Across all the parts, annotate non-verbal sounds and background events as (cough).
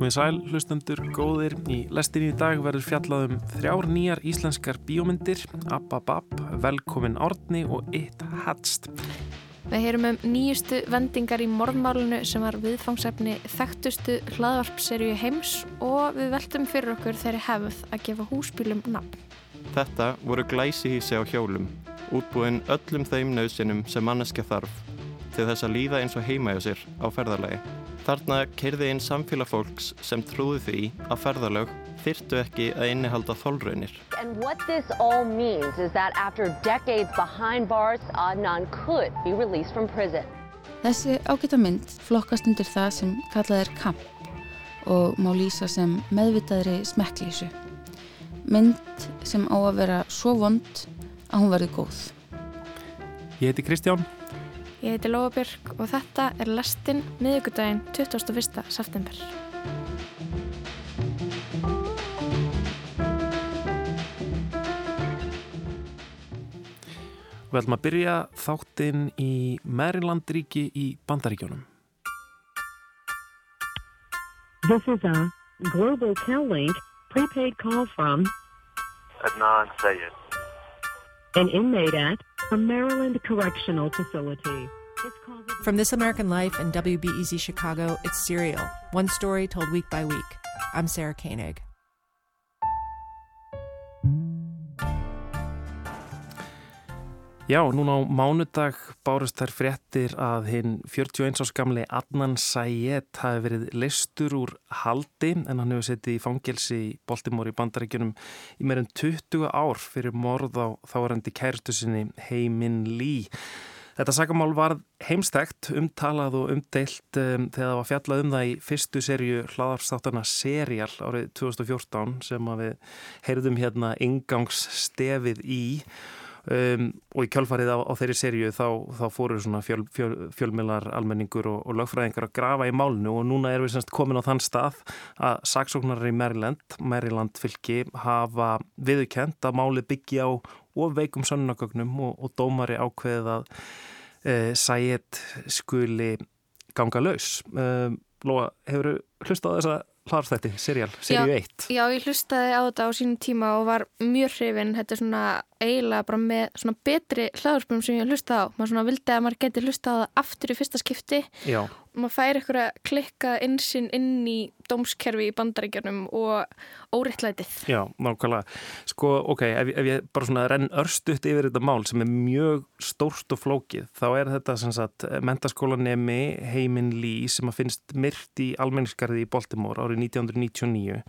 Komið sæl, hlustendur, góðir. Í lestinni í dag verður fjallað um þrjár nýjar íslenskar bíómyndir, Ababab, Velkomin Árni og It Hatst. Við heyrum um nýjustu vendingar í morðmálunu sem var viðfangsefni þekktustu hlaðvarpserju heims og við veltum fyrir okkur þeirri hefð að gefa húsbílum nafn. Þetta voru glæsihísi á hjólum, útbúinn öllum þeim nöðsinum sem manneska þarf til þess að líða eins og heima hjá sér á ferðarlegi. Þarna keirði inn samfélag fólks sem trúði því að ferðarlög þyrtu ekki að innihalda þólraunir. And what this all means is that after decades behind bars, Adnan could be released from prison. Þessi ágæta mynd flokkast undir það sem kallað er kamp og má lýsa sem meðvitaðri smekklísu. Mynd sem á að vera svo vond að hún verði góð. Ég heiti Kristján. Ég heiti Lóabjörg og þetta er lestinn miðugudaginn 21. september. Við ætlum að byrja þáttinn í Marylandríki í Bandaríkjónum. This is a Global Cal-Link prepaid call from Adnan Sayed. an inmate at a Maryland Correctional Facility. From This American Life and WBEZ Chicago, it's Serial, one story told week by week. I'm Sarah Koenig. Já, núna á mánudag bárust þær fréttir að hinn 41 árs gamli Adnan Sayed hafi verið listur úr haldi en hann hefur setið í fangelsi í Baltimore í bandaríkjunum í meirinn 20 ár fyrir morð á þárendi kæristu sinni Heimin Lee. Þetta sakamál var heimstækt, umtalað og umdeilt um, þegar það var fjallað um það í fyrstu serju hlaðarstáttarna Serial árið 2014 sem við heyrðum hérna ingangsstefið í Um, og í kjálfarið á, á þeirri serju þá, þá fóru svona fjöl, fjöl, fjölmilar almenningur og, og lögfræðingar að grafa í málnu og núna erum við semst komin á þann stað að saksóknarar í Maryland, Maryland fylki hafa viðukent að máli byggja á of veikum sönnunagögnum og, og dómari ákveðið að e, Sayed skuli ganga laus. Um, Lóa, hefur hlustað á þessa hlaðarstætti, serial, serju 1? Já, ég hlustaði á þetta á sínum tíma og var mjög hrifin. Þetta er svona eiginlega bara með svona betri hlaðarspum sem ég hlustaði á. Maður svona vildi að maður geti hlustað á það aftur í fyrsta skipti Já. og maður færi ykkur að klikka insinn inn í dómskerfi í bandaríkjunum og óriðtlætið. Já, nákvæmlega. Sko, ok, ef, ef ég bara svona renn örstuðt yfir þetta mál sem er mjög stórt og flókið, þá er þetta sem sagt mentaskólanemi Heimin Lee sem að finnst myrt í almenningskarði í Baltimore árið 1999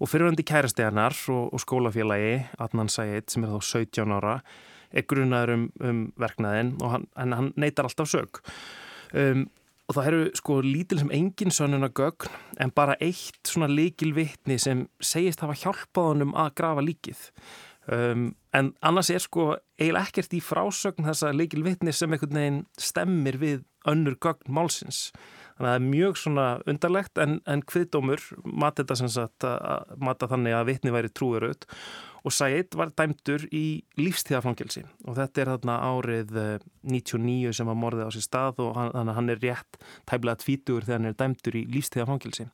og fyrirvændi kærasti hennar og, og skólafélagi Adnan Sayed sem er þá 17 ára er grunaður um, um verknaðin og hann, hann neytar alltaf sög. Um, og það eru sko lítil sem engin sönnuna gögn en bara eitt svona líkil vitni sem segist hafa hjálpað honum að grafa líkið. Um, en annars er sko eiginlega ekkert í frásögn þessa líkil vitni sem einhvern veginn stemmir við önnur gögn málsins. Þannig að það er mjög svona undarlegt en, en hviðdómur mati þetta sem sagt að mata þannig að vitni væri trúuröð og Said var dæmdur í lífstíðafangelsi og þetta er þarna árið 99 sem var morðið á sér stað og hann, þannig að hann er rétt tæmlega tvítur þegar hann er dæmdur í lífstíðafangelsi.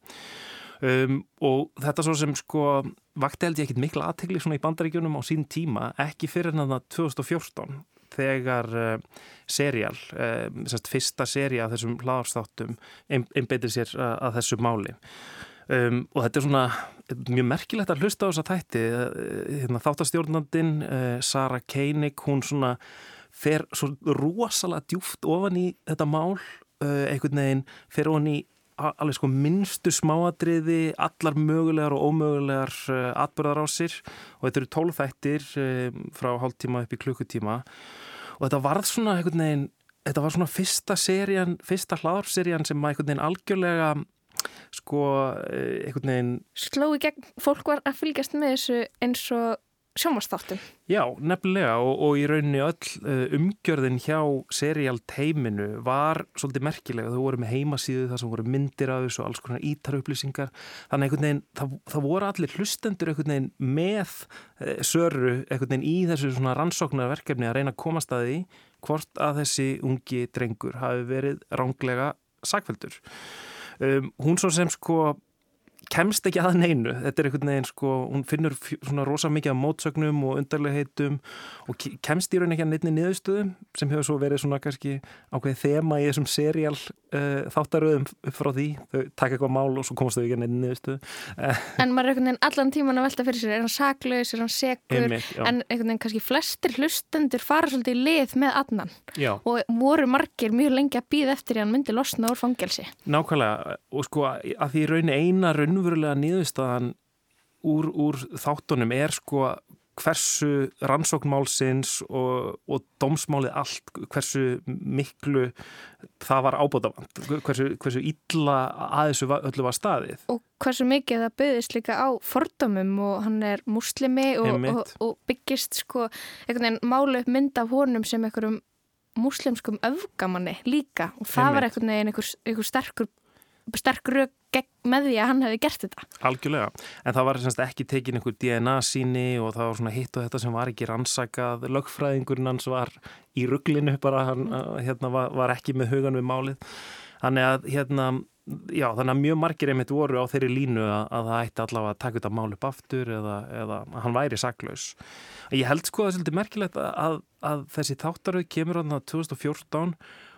Um, og þetta svo sem sko vakti held ég ekkit mikla aðtegli svona í bandaríkjunum á sín tíma, ekki fyrir hann að 2014 þegar uh, serial, semst fyrsta seri af þessum hlaðarstáttum einbeitir sér uh, að þessu máli. Um, og þetta er svona mjög merkilegt að hlusta á þessa tætti hérna, þáttastjórnandin Sara Koenig, hún svona fer svo rosalega djúft ofan í þetta mál einhvern veginn fer ofan í alveg sko minnstu smáadriði, allar mögulegar og ómögulegar atbyrðar á sér og þetta eru tólfættir frá hálftíma upp í klukkutíma og þetta varð svona einhvern veginn, þetta var svona fyrsta serían, fyrsta hlaðarserían sem einhvern veginn algjörlega sko einhvern veginn Sló í gegn, fólk var að fylgjast með þessu eins og sjómanstáttum. Já, nefnilega og, og í rauninni öll uh, umgjörðin hjá serial teiminu var svolítið merkilega. Þau voru með heimasíðu þar sem voru myndir af þessu og alls konar ítarupplýsingar. Þannig einhvern veginn, það, það voru allir hlustendur einhvern veginn með uh, söru einhvern veginn í þessu svona rannsóknarverkefni að reyna að komast að því hvort að þessi ungi drengur hafi verið ránglega sagfældur. Um, hún svo sem sko kemst ekki að neinu. Þetta er einhvern veginn sko, hún finnur svona rosa mikið af mótsögnum og undarlegheitum og ke- kemst í raun ekki að neittni niðurstöðum sem hefur svo verið svona kannski ákveðið þema í þessum serial uh, þáttaröðum upp frá því. Þau taka eitthvað mál og svo komast þau ekki að neittni niðurstöðu. (laughs) En maður er einhvern veginn allan tíman að velta fyrir sér, er hann saklaus, er hann segur, Einmitt, en einhvern veginn kannski flestir hlustendur fara svolítið í lið með adnan. Já. og voru margir mjög lengi að býða raunverulega niðurstaðan úr, úr þáttunum er sko hversu rannsóknmálsins og, og dómsmálið allt, hversu miklu það var ábótavand, hversu, hversu illa að þessu var- öllu var staðið. Og hversu mikið það byggðist líka á fordómum og hann er muslimi og, og, og byggist sko einhvern veginn málu upp mynd af honum sem einhverjum muslimskum öfgamanni líka og það var Einmitt. einhvern veginn einhver, einhver sterkur sterk gegn með því að hann hefði gert þetta. Algjörlega, en það var semst ekki tekin einhver DNA síni og það var svona hitt og þetta sem var ekki rannsakað, lögfræðingurinn hans var í rugglinu bara, hann uh, hérna, var, var ekki með hugan við málið. Þannig að, hérna, já, þannig að mjög margir einmitt voru á þeirri línu að, að það ætti allavega að taka þetta mál upp aftur eða, eða að hann væri saklaus. Ég held sko að það er svolítið merkilegt að, að, að þessi þáttaröð kemur á 2014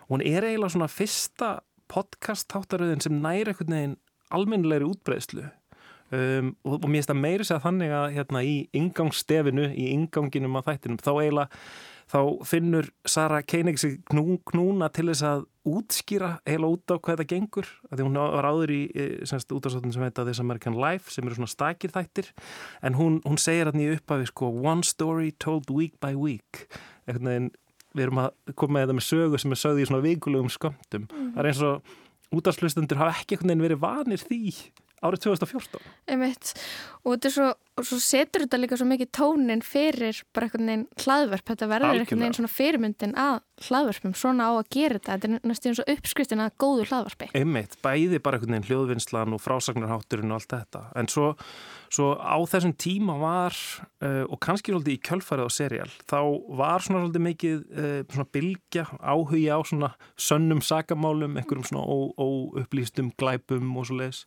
og hún er eiginlega svona fyrsta podcast þáttaröðin sem næri einhvern veginn almennilegri útbreyslu um, og, og mér finnst það meiri segja þannig að hérna í ingangsstefinu, í inganginum af þættinum, þá eiginlega þá finnur Sara Koenig sig knú, knúna til þess að útskýra eiginlega út á hvað þetta gengur því hún var áður í eh, semst útastáttin sem heita This American Life sem eru svona stakir þættir. En hún, hún segir hérna í upphafi sko one story told week by week. Einhvern veginn við erum að koma með þetta með sögu sem er sögð í svona vikulegum skömmtum. Það er eins og útastlustendur hafa ekki einhvern veginn verið vanir því árið 2014 Einmitt. Og þetta er svo, svo setur þetta líka svo mikið tónin fyrir bara einhvern veginn hlaðverp. Þetta verður einhvern Algjörlega. veginn svona fyrirmyndin að hlaðverpum. Svona á að gera þetta. Þetta er næstum svo uppskriftin að góðu hlaðverpi. einmitt, bæði bara einhvern veginn hljóðvinnslan og frásagnarhátturinn og allt þetta en svo, svo á þessum tíma var uh, og kannski svolítið í kjölfarið á serial þá var svona svolítið mikið uh, svona bylgja áhugi á svona sönnum sakamálum, einhverjum svona óupplýstum glæpum og svo leiðis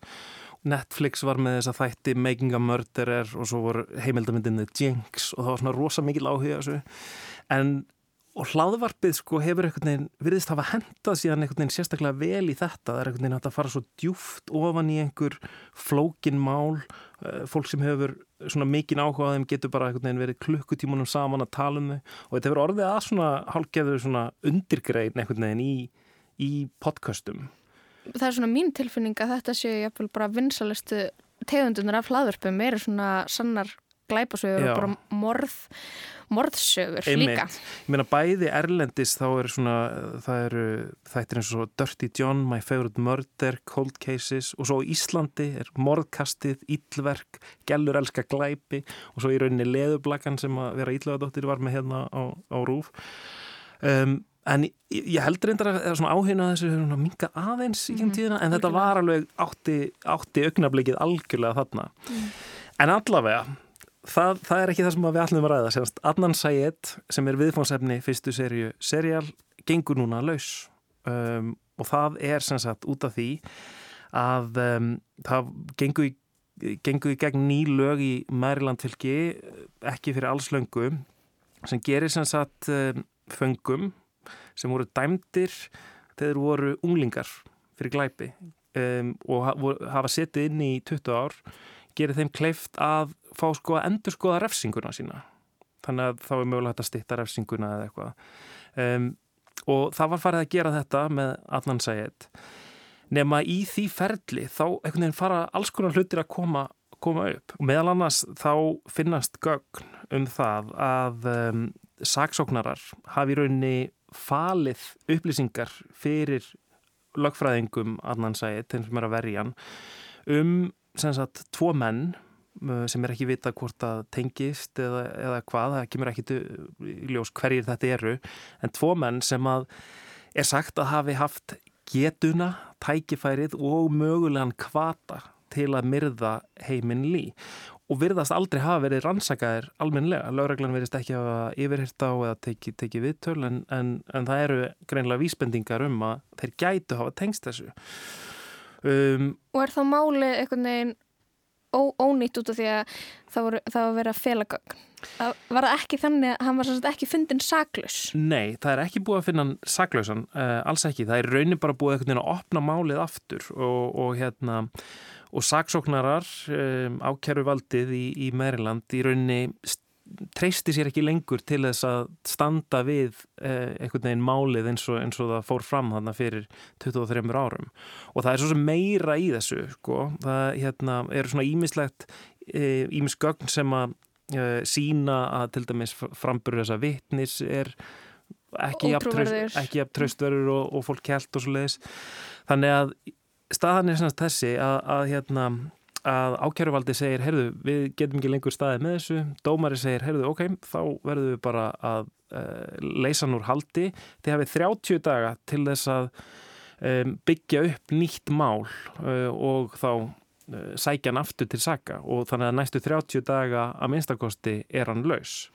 Netflix var með þessa þætti Making a Murderer og svo voru heimildamindin The Jinx og það var svona rosa mikil áhuga þessu. En og hlaðvarpið sko hefur einhvern veginn virðist hafa hendað síðan einhvern veginn sérstaklega vel í þetta, það er einhvern veginn að fara svo djúft ofan í einhver flókin mál, eh, fólk sem hefur svona mikinn áhuga þeim getur bara einhvern veginn verið klukkutímunum saman að tala um þau. Og þetta hefur orðið að svona hálfgeður svona undirgrein einhvern veginn í, í podcastum Það er svona mín tilfinning að þetta séu jafnvel bara vinsalistu tegundunar af hlaðverpum eru svona sannar glæpasögur Já. og bara morð, morðsögur líka. Einmitt. Ég meina bæði erlendis þá eru svona, það eru þættir eins og Dirty John, My Favorite Murder, Cold Cases og svo á Íslandi er morðkastið, illverk, gellur elska glæpi og svo í rauninni leðublakan sem að vera illvegadóttir var með hérna á, á rúf. Um, en ég, heldur reyndar að áhugna þessu svona minkað aðeins í mm tíðina en þetta var alveg átti, átti augnablikið algjörlega þarna. En allavega, það, það er ekki það sem við ætlum að ræða. Adnan Sayed, sem er viðfónsefni fyrstu seríu serial, gengur núna laus. Um, og það er sem sagt út af því að um, það gengur í, gengur í gegn ný lög í Maryland fylki, ekki fyrir alls löngu, sem gerir sem sagt um, föngum sem voru dæmdir þegar voru unglingar fyrir glæpi um, og hafa setið inn í 20 ár gerir þeim kleift að fá sko að endur skoða refsinguna sína. Þannig að þá er mögulegt að stýtta refsinguna eða eitthvað. Um, og það var farið að gera þetta með Adnan Sayed. Nema í því ferli þá einhvern veginn fara alls konar hlutir að koma, koma upp. Meðal annars þá finnast gögn um það að um, saksóknarar hafi í rauninni falið upplýsingar fyrir lögfræðingum Adnan Sayed, þeim sem er að verja hann um sem sagt tvo menn uh, sem er ekki vita hvort að tengist eða, eða hvað, það kemur ekki í ljós hverjir þetta eru en tvo menn sem að er sagt að hafi haft getuna, tækifærið og mögulegan kvata til að myrða heiminn lí og virðast aldrei hafa verið rannsakaðir almennilega, lögreglan verðist ekki hafa yfirhyrta á eða tekið teki viðtöl en, en, en það eru greinlega vísbendingar um að þeir gætu hafa tengst þessu um, Og er þá málið einhvern veginn ó, ónýtt út af því að það, voru, það var verið að fela gögn. Það var það ekki þannig að hann var sannst ekki fundin saklaus. Nei, það er ekki búið að finna hann saklausan, uh, alls ekki. Það er raunin bara búið einhvern veginn að opna málið aftur og, og hérna og saksóknarar um, ákjæru valdið í, í Maryland í rauninni treysti sér ekki lengur til þess að standa við eh, einhvern veginn málið eins og, eins og það fór fram þarna fyrir 23 árum. Og það er svo sem meira í þessu sko. það hérna, er svona ímislegt ímis eh, sem að eh, sína að til dæmis framburu þessa vittnis er ekki jafn tröstverður og, og fólk kælt og svo leiðis þannig að staðan er semst þessi að, að hérna að ákjæruvaldi segir, heyrðu, við getum ekki lengur staðið með þessu, dómari segir, heyrðu, ok, þá verðum við bara að uh, leysa núr haldi, þið hafið 30 daga til þess að um, byggja upp nýtt mál uh, og þá uh, sækja hann aftur til saka. Og þannig að næstu 30 daga að minnstakosti er hann laus.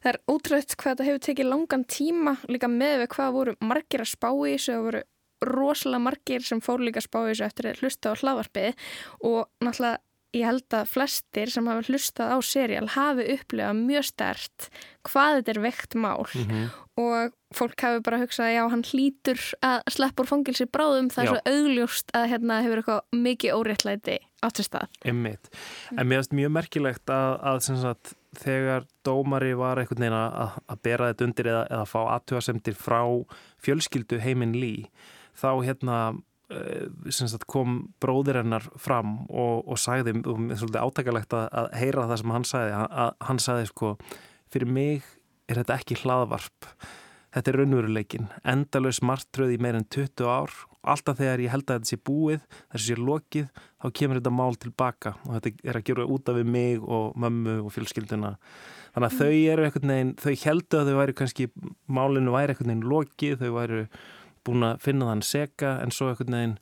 Það er ótrútt hvað þetta hefur tekið langan tíma líka með við hvað voru margir að spá í þessu og voru rosalega margir sem fór líka spáið þessu eftir að hlusta á hlaðvarpið og náttúrulega ég held að flestir sem hafa hlustað á serial hafi upplegað mjög stert hvað þetta er vekt mál mm -hmm. og fólk hafi bara hugsað já hann hlýtur að slepp úr fangilsi bráðum það er svo augljóst að hérna hefur eitthvað mikið óréttlæti átt sér stað Einmitt. En mér finnst mjög merkilegt að, að sagt, þegar dómari var einhvern veginn að, að bera þetta undir eða, eða fá aðtjóðasemtir frá fjölskyldu heiminn lí þá hérna eh, sagt, kom bróðir hennar fram og, og sagði, og það er svolítið átakalegt að, að heyra það sem hann sagði að, hann sagði sko, fyrir mig er þetta ekki hlaðvarp. Þetta er raunveruleikin, endalus margtröð í meirinn 20 ár. Alltaf þegar ég held að þetta sé búið þessi sé lokið, þá kemur þetta mál tilbaka. Og þetta er að gera út af við mig og mömmu og fjölskylduna. Þannig að mm. þau eru eitthvað neginn, þau heldu að þau væri kannski, málinu væri eitthvað neginn lokið, þau væri búin að finna þann seka en svo einhvern veginn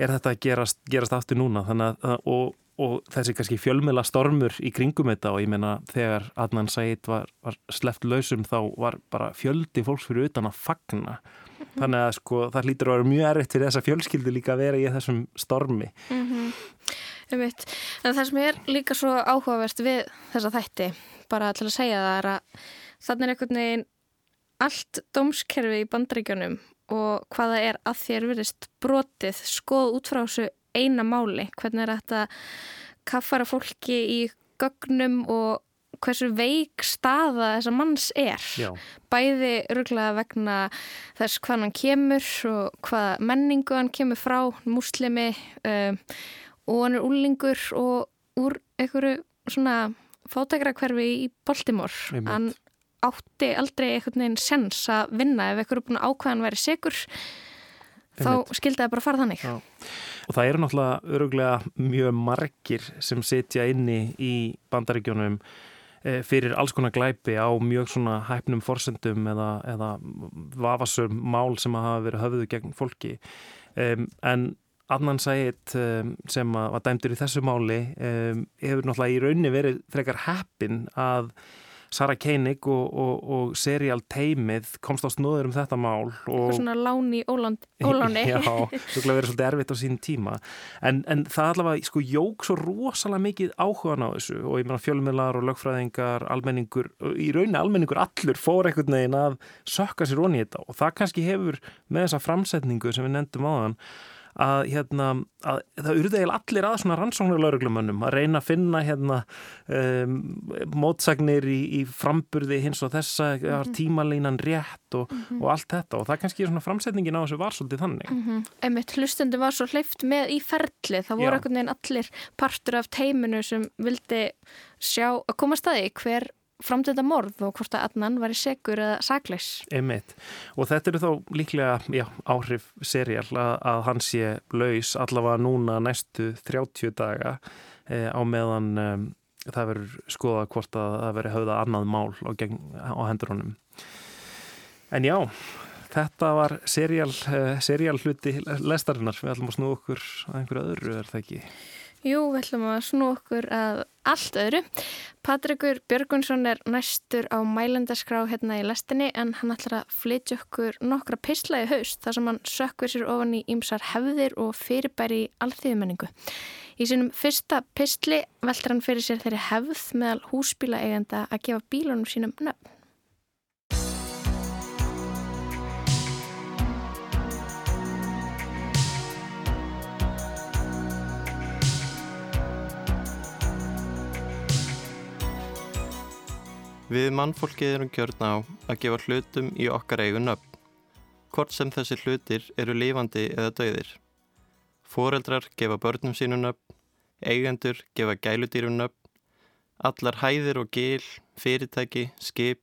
er þetta að gerast, gerast aftur núna þannig að og, og þessi kannski fjölmjöla stormur í kringum þetta og ég meina þegar Adnan Said var, var sleppt lausum þá var bara fjöldi fólks fyrir utan að fagna mhm. þannig að sko það hlýtur að vera mjög erriðt fyrir þessa fjölskyldu líka að vera í þessum stormi mm -hmm. En það sem er líka svo áhugavert við þessa þætti bara til að segja það er að þannig er einhvern veginn allt dómskerfi í bandrækjunum og hvaða er að þér verist brotið? Skoð út frá þessu eina máli. Hvernig er þetta kaffara fólki í gögnum og hversu veik staða þessa manns er? Já. bæði rúglega vegna þess hvað hann kemur og hvaða menningu hann kemur frá muslimi um, og hann er úlingur og úr einhverju svona fátækra hverfi í Baltimore. Hann átti aldrei einhvern veginn sens að vinna. Ef einhverju búin ákvæðan væri sigur þá skildi það bara fara þannig. Já. og það eru náttúrulega öruglega mjög margir sem setja inni í bandaríkjónum eh, fyrir alls konar glæpi á mjög svona hæfnum forsendum eða, eða vafasum mál sem hafa verið höfðu gegn fólki. Um, en Adnan Said um, sem var dæmdur í þessu máli um, hefur náttúrulega í raunni verið frekar heppin að Sara Koenig og, og, og serial teimið komst á snóður um þetta mál og svona láni óláni. (laughs) Já, (laughs) það verið svolítið erfitt á sín tíma. En, en það allavega sko jók svo rosalega mikið áhugan á þessu og ég meina fjölmiðlar og lögfræðingar almenningur, í rauninni almenningur allur fór einhvern veginn að sökka sér onni í þetta og það kannski hefur með þessa framsetningu sem við nefndum á þann að, hérna, að það urði eða allir að svona rannsóknarlauruglumönnum að reyna að finna hérna, um, mótsagnir í, í framburði hins og þessa mm -hmm. tímalínan rétt og, mm -hmm. og allt þetta og það kannski er svona framsetningin á þessu var svolítið þannig. Mm -hmm. Emitt hlustundi var svo hleyft með í ferli það voru einhvern veginn allir partur af teiminu sem vildi sjá að koma staði hver framtönda morð og hvort að annan var í segur eða sakleis. Emitt. Og þetta eru þá líklega já, áhrif serial að, að hann sé laus allavega núna næstu 30 daga eh, á meðan eh, það verður skoða hvort að það verður höfða annað mál á, gegn, á hendur honum. En já, þetta var serial, eh, serial hluti lestarinnar. Við ætlum að snú okkur að einhverju öðru, er það ekki? Jú, við ætlum að snú okkur að allt öðru. Patrikur Björgunsson er næstur á mælendaskrá hérna í lestinni en hann ætlar að flytja okkur nokkra pisla í haust þar sem hann sökkur sér ofan í ýmsar hefðir og fyrirbæri alþýðumenningu. Í sínum fyrsta pistli veldur hann fyrir sér þeirri hefð meðal húsbíla eigenda að gefa bílunum sínum nöfn. Við mannfólkið erum gjörn á að gefa hlutum í okkar eigu nöfn, hvort sem þessi hlutir eru lifandi eða dauðir. Fóreldrar gefa börnum sínu nöfn, eigendur gefa gæludýrum nöfn, allar hæðir og gil, fyrirtæki, skip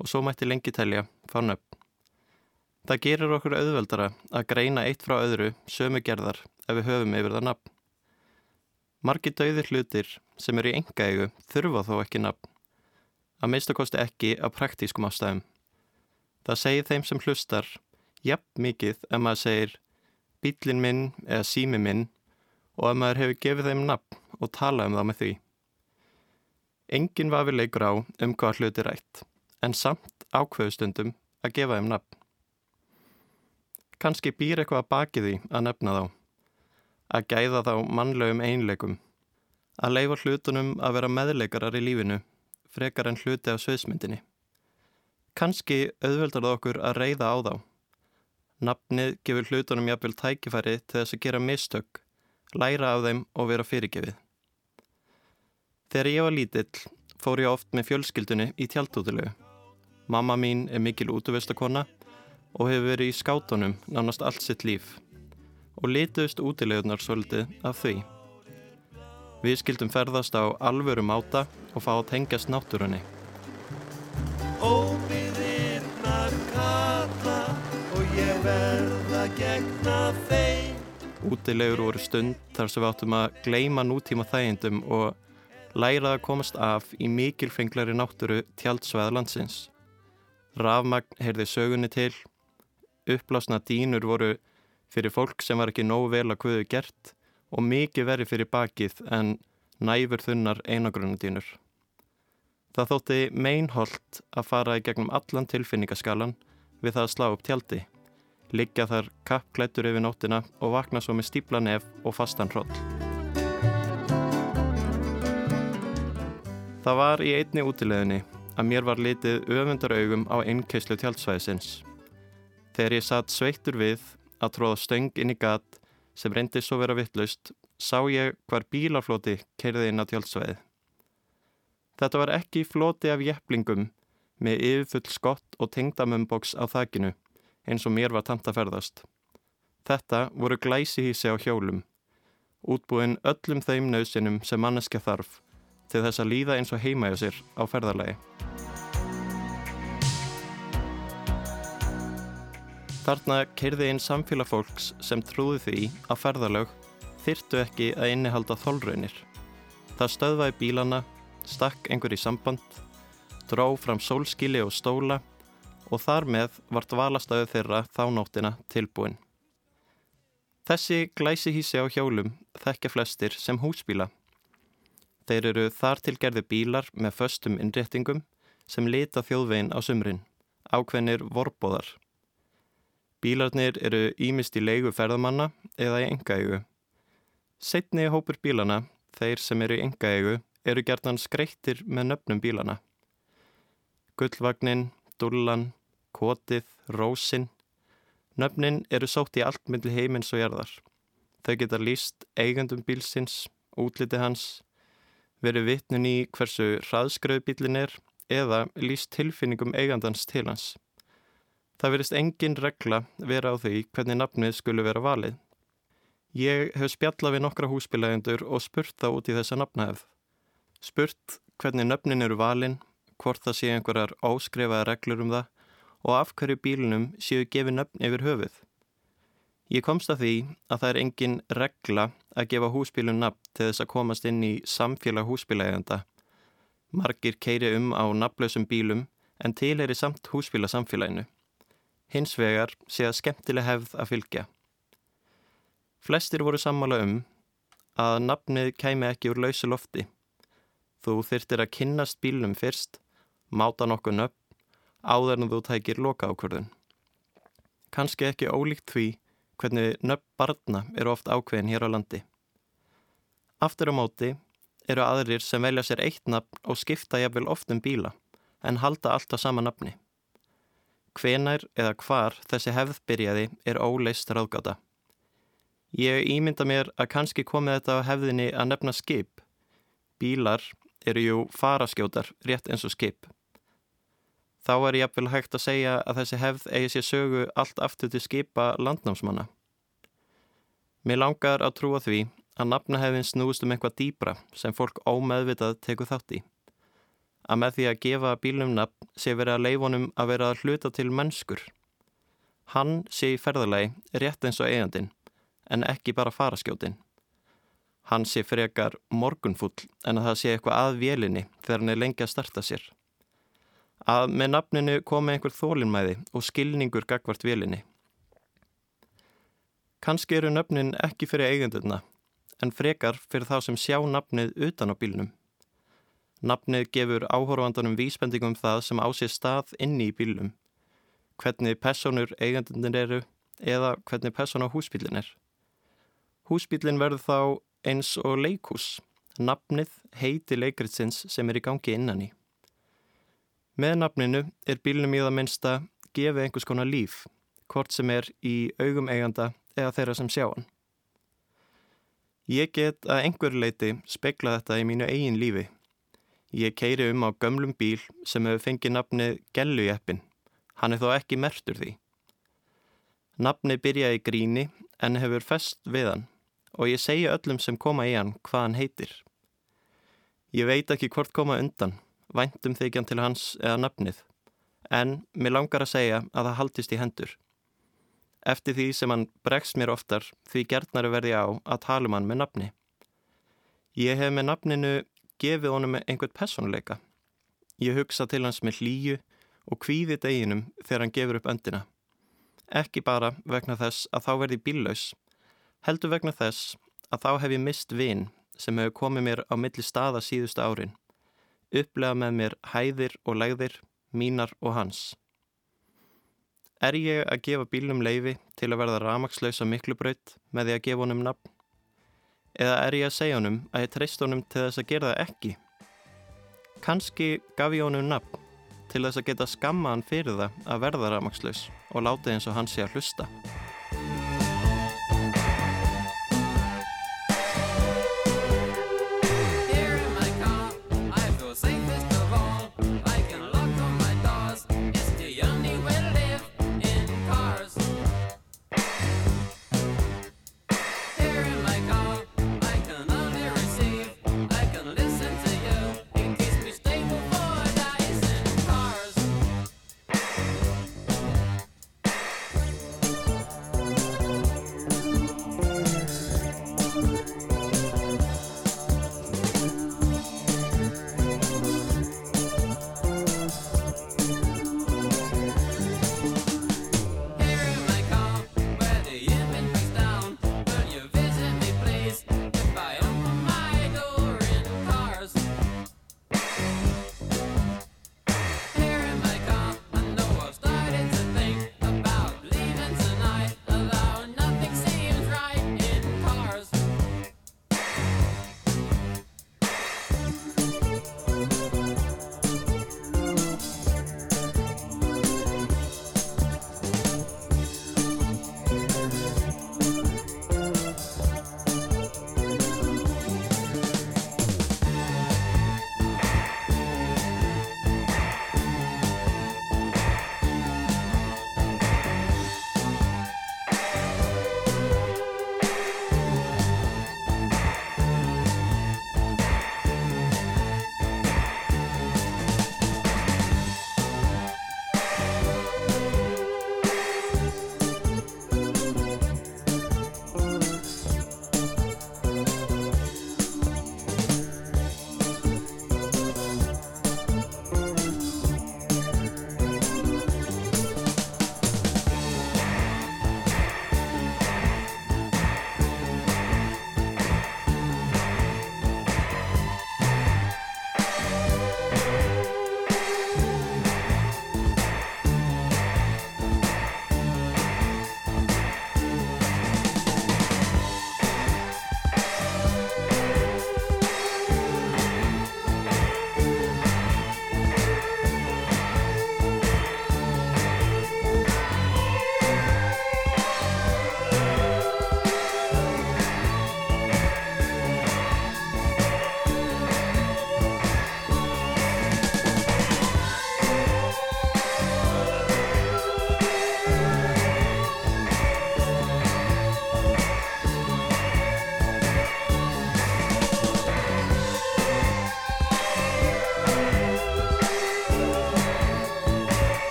og svo mætti lengi telja fá nöfn. Það gerir okkur auðveldara að greina eitt frá öðru sömu gerðar ef við höfum yfir það nafn. Margi dauðir hlutir sem eru í engaegu þurfa þó ekki nafn að minnstakosti ekki af praktískum ástæðum. Það segir þeim sem hlustar jafn mikið ef maður segir bílinn minn eða sími minn og ef maður hefur gefið þeim nafn og talað um það með því. Engin vafi leikur á um hvað hluti rætt, en samt ákveðustundum að gefa þeim nafn. Kanski býr eitthvað að baki því að nefna þá, að gæða þá mannlegum einleikum, að leifa hlutunum að vera meðleikarar í lífinu frekar en hluti af sviðsmyndinni. Kanski auðveldar það okkur að reyða á þá. Nafnið gefur hlutunum jafnvel tækifæri til þess að gera mistök, læra af þeim og vera fyrirgefið. Þegar ég var lítill fór ég oft með fjölskyldunni í tjaldútilegu. Mamma mín er mikil útvistakonna og hefur verið í skátunum nánast allt sitt líf og lituðust útilegunar svolítið af því. Við skildum ferðast á alvöru máta og fá að tengjast náttúrunni. Útilegur voru stund þar sem við áttum að gleima nútíma þægindum og læra að komast af í mikilfenglari náttúru tjaldsvæða landsins. Rafmagn heyrði sögunni til, uppblásna dínur voru fyrir fólk sem var ekki nógu vel að kuðu gert og mikið verið fyrir bakið en næfur þunnar einagrunadínur. Það þótti meinholt að fara í gegnum allan tilfinningaskalan við það að slá upp tjaldi, liggja þar kappklættur yfir nóttina og vakna svo með stípla nef og fastan hróll. Það var í einni útileginni að mér var litið öfundaraugum á innkeislu tjaldsvæðisins. Þegar ég satt sveittur við að tróða stöng inn í gat sem reyndi svo vera vittlust, sá ég hvar bílaflóti keirði inn á tjaldsvæði. Þetta var ekki floti af jeflingum með yfirfull skott og tengdamömboks á þakinu eins og mér var tamt að ferðast. Þetta voru glæsihísi á hjólum, útbúin öllum þeim nöðsinum sem manneskja þarf til þess að líða eins og heimaja sér á ferðarlegi. Þarna keirði inn samfélag fólks sem trúði því að ferðarlög þyrtu ekki að innihalda þólraunir. Það stöðvaði bílana, stakk einhver í samband, dró fram sólskili og stóla og þar með vart valastöðu þeirra þá nóttina tilbúin. Þessi glæsi hísi á hjólum þekkja flestir sem húsbíla. Þeir eru þar tilgerði bílar með föstum innréttingum sem lita þjóðvegin á sumrin, ákveðnir vorbóðar. Bílarnir eru ímist í leigu ferðamanna eða í engaegu. Setni hópur bílana, þeir sem eru í engaegu, eru gertan skreittir með nöfnum bílana. Gullvagnin, dullan, kotið, rósin. Nöfnin eru sótt í allt myndli heimins og jarðar. Þau geta líst eigandum bílsins, útliti hans, verið vitnun í hversu hraðskröðu bílin er eða líst tilfinningum eigandans til hans. Það verist engin regla vera á því hvernig nafnið skulle vera valið. Ég hef spjallað við nokkra húsbílægendur og spurt þá út í þessa nafnahefð. Spurt hvernig nöfnin eru valin, hvort það sé einhverjar óskrifaða reglur um það og af hverju bílunum séu gefið nöfn yfir höfuð. Ég komst að því að það er engin regla að gefa húsbílun nafn til þess að komast inn í samfélag húsbílægenda. Margir keiri um á nafnlausum bílum en til er í samt húsbílasamfélaginu. Hins vegar sé að skemmtileg hefð að fylgja. Flestir voru sammála um að nafnið kæmi ekki úr lausu lofti. Þú þyrtir að kynnast bílum fyrst, máta nokkuð nöfn, áður en þú tækir loka ákvörðun. Kanski ekki ólíkt því hvernig nöfn barna eru oft ákveðin hér á landi. Aftur á móti eru aðrir sem velja sér eitt nafn og skipta jafnvel oft um bíla en halda alltaf sama nafni. Hvenær eða hvar þessi hefð byrjaði er óleist ráðgata. Ég ímynda mér að kannski komið þetta á hefðinni að nefna skip. Bílar eru jú faraskjótar rétt eins og skip. Þá er jafnvel hægt að segja að þessi hefð eigi sér sögu allt aftur til skipa landnámsmanna. Mér langar að trúa því að nafnahefðin snúist um eitthvað dýbra sem fólk ómeðvitað teku þátt í. Að með því að gefa bílum nafn sé verið að leifonum að vera að hluta til mennskur. Hann sé í ferðalagi rétt eins og eigandin en ekki bara faraskjótin. Hann sé frekar morgunfull en að það sé eitthvað að vélinni þegar hann er lengi að starta sér. Að með nafninu komi einhver þólinnmæði og skilningur gagvart vélinni. Kanski eru nöfnin ekki fyrir eigendurna, en frekar fyrir þá sem sjá nafnið utan á bílnum. Nafnið gefur áhorfandunum vísbendingum um það sem á sér stað inni í bílum, hvernig personur eigendunir eru eða hvernig persona húsbílin er. Húsbílin verður þá eins og leikús, nafnið heiti leikritsins sem er í gangi innan í. Með nafninu er bílnum í það minnsta gefið einhvers konar líf, hvort sem er í augum eiganda eða þeirra sem sjá hann. Ég get að einhverju leiti spekla þetta í mínu eigin lífi. Ég keiri um á gömlum bíl sem hefur fengið nafnið Gellujeppin. Hann er þó ekki mertur því. Nafnið byrjaði gríni en hefur fest við hann og ég segja öllum sem koma í hann hvað hann heitir. Ég veit ekki hvort koma undan, væntum þykjan til hans eða nafnið, en mér langar að segja að það haldist í hendur. Eftir því sem hann bregst mér oftar því gertnari verði á að tala um hann með nafni. Ég hef með nafninu gefið honum einhvern personleika. Ég hugsa til hans með hlýju og kvíði deginum þegar hann gefur upp öndina. Ekki bara vegna þess að þá verði bíllaus, heldur vegna þess að þá hef ég mist vinn sem hefur komið mér á milli staða síðustu árin, upplega með mér hæðir og legðir, mínar og hans. Er ég að gefa bílnum leifi til að verða ramagslaus á miklubraut með því að gefa honum nafn? Eða er ég að segja honum að ég treyst honum til þess að gera það ekki? Kanski gaf ég honum nafn til þess að geta skamma hann fyrir það að verða ramagslaus og láta eins og hann sé að hlusta.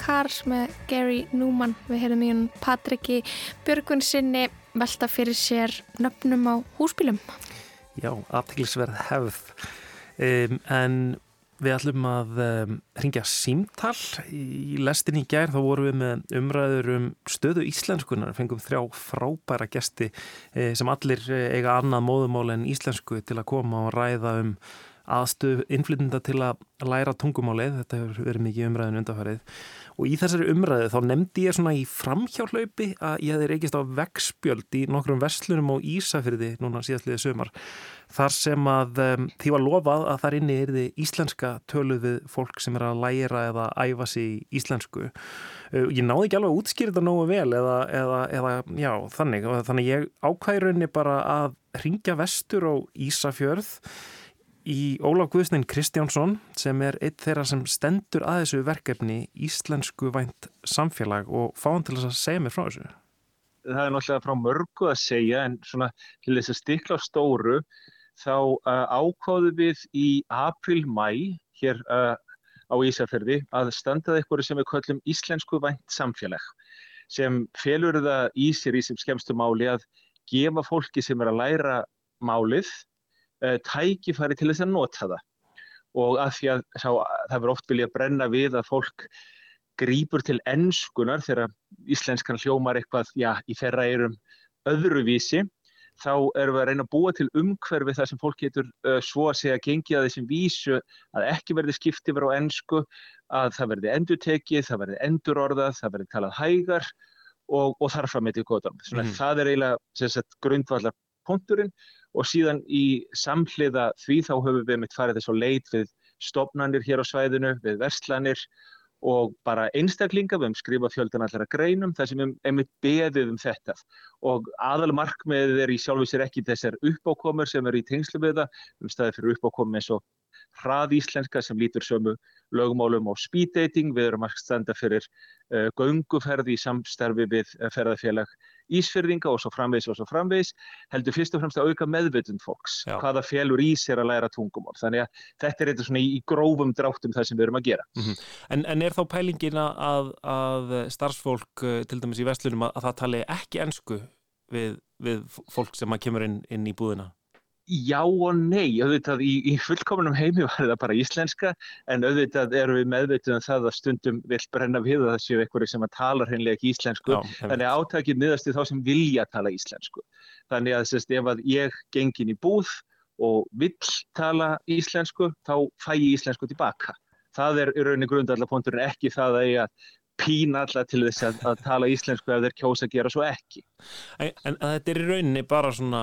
Cars með Gary Newman. Við heyrðum í hún Patriki Björgvin sinni velta fyrir sér nöfnum á húsbílum. Já, aðteglisverð hefð. Um, en við ætlum að um, ringja símtall. Í lestin í gær þá vorum við með umræður um stöðu íslenskunar. Fengum þrjá frábæra gesti eh, sem allir eh, eiga annað móðumál en íslensku til að koma og ræða um aðstöð innflytunda til að læra tungumálið, þetta hefur verið mikið umræðin undarfærið og í þessari umræðu þá nefndi ég svona í framhjálaupi að ég hefði reykist á vegspjöld í nokkrum vestlunum á Ísafyrði núna síðastliðið sömar þar sem að um, því var lofað að þar inni er þið íslenska töluð við fólk sem er að læra eða æfa í íslensku. Uh, ég náði ekki alveg að útskýra þetta nógu vel eða, eða, eða já, þannig. Þannig ég ákvæði bara að ringja vestur á Ísafjörð í Ólaf Guðsnein Kristjánsson sem er eitt þeirra sem stendur að þessu verkefni Íslensku vænt samfélag og fá hann til þess að segja mér frá þessu. Það er náttúrulega frá mörgu að segja en svona til þess að stikla stóru þá uh, ákváðu við í april-mæ hér uh, á Ísafjörði að standað eitthvað sem við kallum Íslensku vænt samfélag sem felur það í sér í sem skemmstu máli að gefa fólki sem er að læra málið tækifæri til þess að nota það og að því að sá, það verður oft vilja brenna við að fólk grýpur til ennskunar þegar íslenskan hljómar eitthvað já, í þeirra eirum öðruvísi þá erum við að reyna að búa til umhverfi þar sem fólk getur uh, svo að segja gengið að þessum vísu að ekki verði skipti verið á ennsku að það verði endutekið, það verði endurorðað, það verði talað hægar og, og þarfram til góðan. Mm. Það er eiginlega grundvallar punkturinn og síðan í samhliða því þá höfum við mitt farið þess að leit við stopnarnir hér á svæðinu, við verslanir og bara einstaklinga, við hefum skrifað fjöldan allara greinum þar sem við hefum beðið um þetta. Og aðal markmiðið er í sjálfu sér ekki þessar uppákomur sem eru í tengslu við það, við hefum staðið fyrir uppákomum eins og hraðíslenska sem lítur sömu lögmálum og speed dating. Við erum að standa fyrir uh, gönguferði í samstarfi við uh, ferðarfélag Ísfyrðinga og svo framvegs og svo framvegs. Heldur fyrst og fremst að auka meðvitund fólks, Já. hvaða félur í sér að læra tungumál. Þannig að þetta er eitthvað svona í, í grófum dráttum það sem við erum að gera. Mm -hmm. en, en er þá pælingina að, að starfsfólk, uh, til dæmis í vestlunum, að, að það tali ekki ennsku við, við fólk sem að kemur inn, inn í búðina? Já og nei, auðvitað í, í fullkomunum heimi var það bara íslenska en auðvitað eru við meðvitið um það að stundum vil brenna við að það séu einhverju sem að tala hreinlega ekki íslensku Já, þannig að átakið miðast í þá sem vilja tala íslensku. Þannig að sérst, ef að ég gengin í búð og vill tala íslensku þá fæ ég íslensku tilbaka. Það er í rauninni grundallaponturinn ekki það að ég að pína alltaf til þess að, að tala íslensku ef þeir kjósa að gera svo ekki. En, en þetta er í rauninni bara svona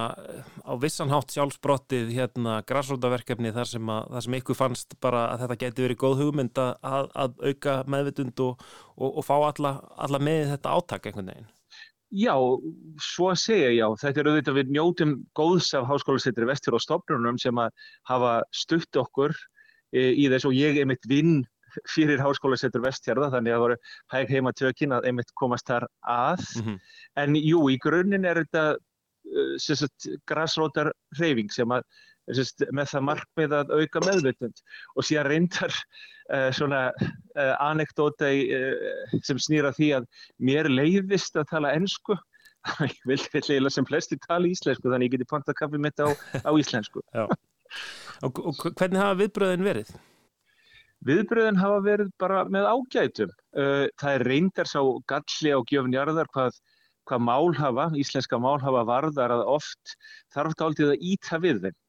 á vissanhátt sjálfsbrottið hérna græsrótaverkefni þar sem, að, þar sem ykkur fannst bara að þetta geti verið góð hugmynd að, að auka meðvitund og, og, og fá alla, alla með þetta áttak einhvern veginn. Já, svo að segja já. Þetta er auðvitað við njótum góðs af háskólasettir vestur og stofnunum sem að hafa stutt okkur e, í þess og ég er mitt vinn fyrir háskólasettur vestjárða þannig að það voru hæg heima tökin að einmitt komast þar að. Mm -hmm. en jú, í grunninn er þetta uh, græsrótar reyfing sem að Sest, með það markmið að auka meðvutund og síðan reyndar uh, svona uh, anekdóta uh, sem snýra því að mér leiðist að tala ennsku (laughs) ég vil eiginlega sem flesti tala íslensku þannig ég geti panta kaffi mitt á, á íslensku. Og, og hvernig hafa viðbröðin verið? Viðbröðin hafa verið bara með ágætum. Uh, það er reyndar sá galli á gjöfnjarðar hvað, hvað mál hafa, íslenska mál hafa varðar að oft þarf aldrei að íta við þeim.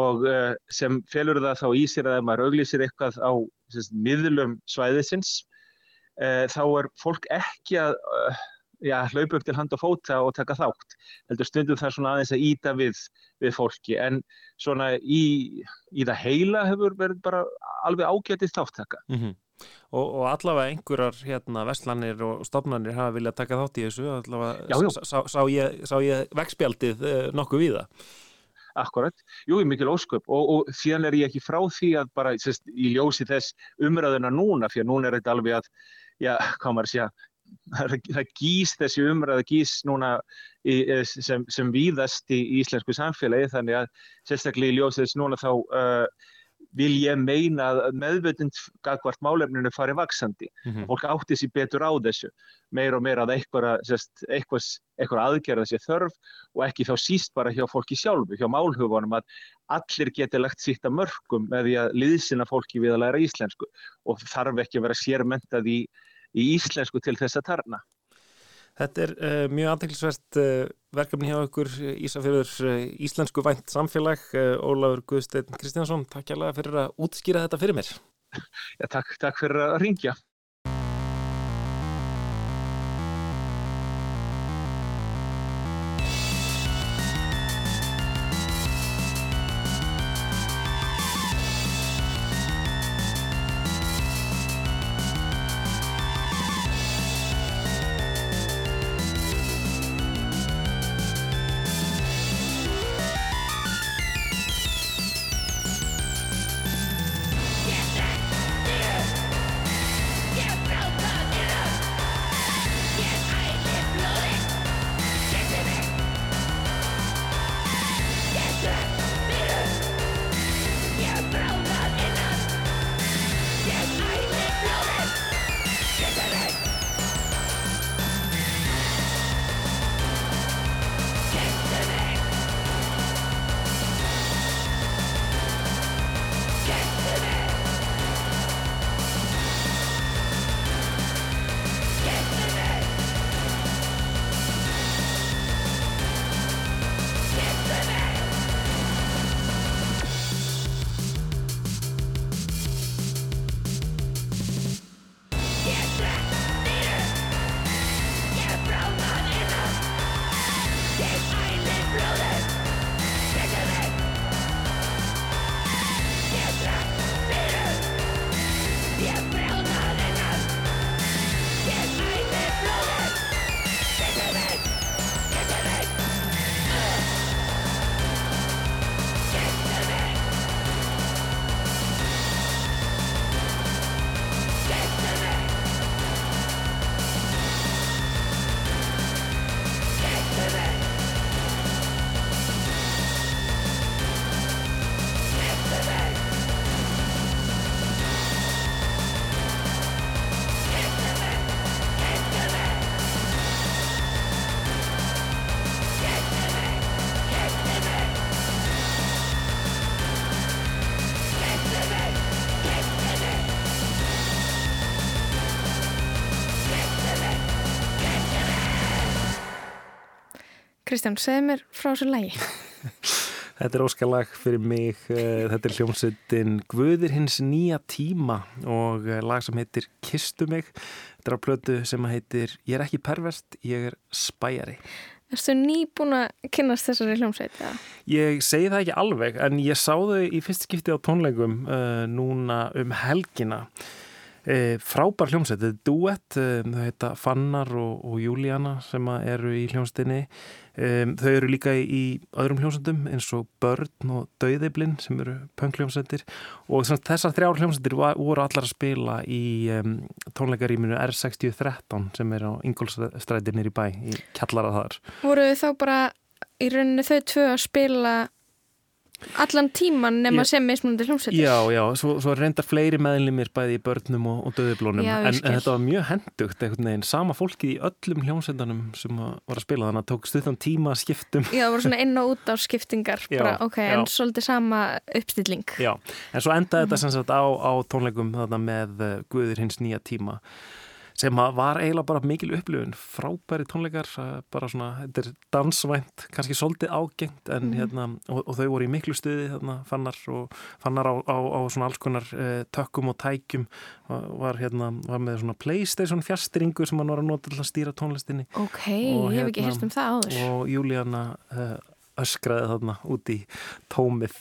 Og uh, sem felur það þá í sér að ef maður auglýsir eitthvað á miðlum svæðisins, uh, þá er fólk ekki að já, hlaupa upp til hand og fóta og taka þátt. Heldur stundum það svona aðeins að íta við, við fólki en svona í, í það heila hefur verið bara alveg ágætið þáttaka. Mm -hmm. og, og allavega einhverjar hérna vestlanir og stofnanir hafa viljað taka þátt í þessu, allavega já. Sá, sá ég, ég vegspjaldið eh, nokkuð við það. Akkurat, jú, mikil ósköp og, og síðan er ég ekki frá því að bara sest, í ljósi þess umræðuna núna, fyrir núna er þetta alveg að, já, hvað maður sé að það gís þessi umræða gís núna í, eh, sem, sem víðast í íslensku samfélagi þannig að sérstaklega í ljósið þess núna þá uh, vil ég meina að meðvöldund gagvart málefninu fari vaksandi. Mm -hmm. Fólk átti sér betur á þessu, meir og meir að eitthvað aðgerða sér þörf og ekki þá síst bara hjá fólki sjálfu, hjá málhugunum að allir geti lagt sitt að mörgum með því að liðsina fólki við að læra íslensku og þarf ekki að vera sérmentað í, í íslensku til þess að tarna. Þetta er uh, mjög aðtæklusvert uh, eh, verkefni hjá okkur Ísafjörður uh, Íslensku vænt samfélag. Ólafur Guðstein Kristjánsson, takk hjá fyrir að útskýra þetta fyrir mér. (laughs) Já, takk, takk fyrir að ringja Kristján, segð mér frá þessu lægi. (laughs) Þetta er óskalag fyrir mig, eh, þetta er hljómsveitin Guðir hins nýja tíma og eh, lag sem heitir Kistu mig. Þetta er á plötu sem heitir Ég er ekki perverst, ég er spæjari. Erstu nýbúin að kynast þessari hljómsveit? Ja? Ég segi það ekki alveg en ég sá þau í fyrst skipti á tónleikum uh, núna um helgina. E, frábær hljómsveit, þetta er duett e, þau heita Fannar og, og Júlíana sem eru í hljómsveitinni e, þau eru líka í, öðrum hljómsveitum eins og Börn og Dauðiblinn sem eru pöngljómsveitir og þessar þrjár hljómsveitir voru allar að spila í tónleikaríminu R6013 sem er á Ingolstrætinir í bæ í kjallara þar. Voru þá bara í rauninni þau tvö að spila Allan tíman nema sem mismunandi hljómsveitir. Já, já, svo, svo reyndar fleiri meðlimir bæði í börnum og, og döðublónum en, en þetta var mjög hendugt einhvern veginn. Sama fólki í öllum hljómsveitunum sem var að spila þannig að tók stuðan tíma skiptum. Já, það voru svona inn og út á skiptingar bara, já, ok, já. en svolítið sama uppstilling. Já, en svo endaði mm -hmm. þetta sem sagt á, á tónleikum þarna með uh, Guðir hins nýja tíma sem var eiginlega bara mikil upplifun. Frábæri tónleikar bara svona, þetta er dansvænt kannski svolítið ágengt en, mm. hérna, og, og þau voru í miklu stuði hérna, fannar, og, fannar á, á, á svona alls konar eh, tökkum og tækjum var, hérna, var með svona Playstation fjastringu sem hann var að nota til að stýra tónlistinni. Ok, og, ég hef ekki hérst um það áður. og Júlíana eh, öskraði þarna út í tómið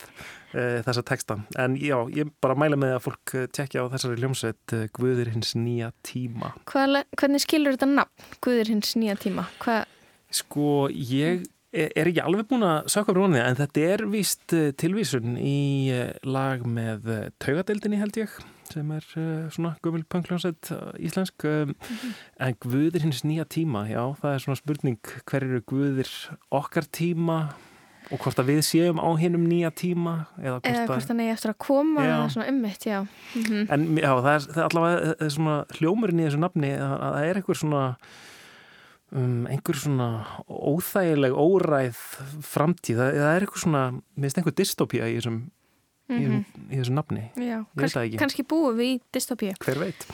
e, þessa texta. En já, ég bara mæla með að fólk eh, tekja á þessari ljómsveit eh, Guður hins nýja tíma. Hvað, hvernig skilur þetta nafn, Guður hins nýja tíma? Hvað? Sko, ég er ekki alveg búin að sökka brónið, en þetta er víst tilvísun í lag með taugadeildinni held ég sem er svona gömul punkljónsett íslensk mm -hmm. en Guður hins nýja tíma, já, það er svona spurning hver eru Guður okkar tíma og hvort að við séum á hinnum nýja tíma eða hvort, eða hvort að neyja eftir að koma já. eða svona ummitt, já mm -hmm. en já, það er, það er allavega það er svona hljómurinn í þessu nafni að það er einhver svona um, einhver svona óþægileg óræð framtíð, það, það er einhver svona minnst einhver dystopía í þessum mm -hmm. í, mhm. í þessu nafni Já, kannski, kannski búum við í dystopíu Hver veit,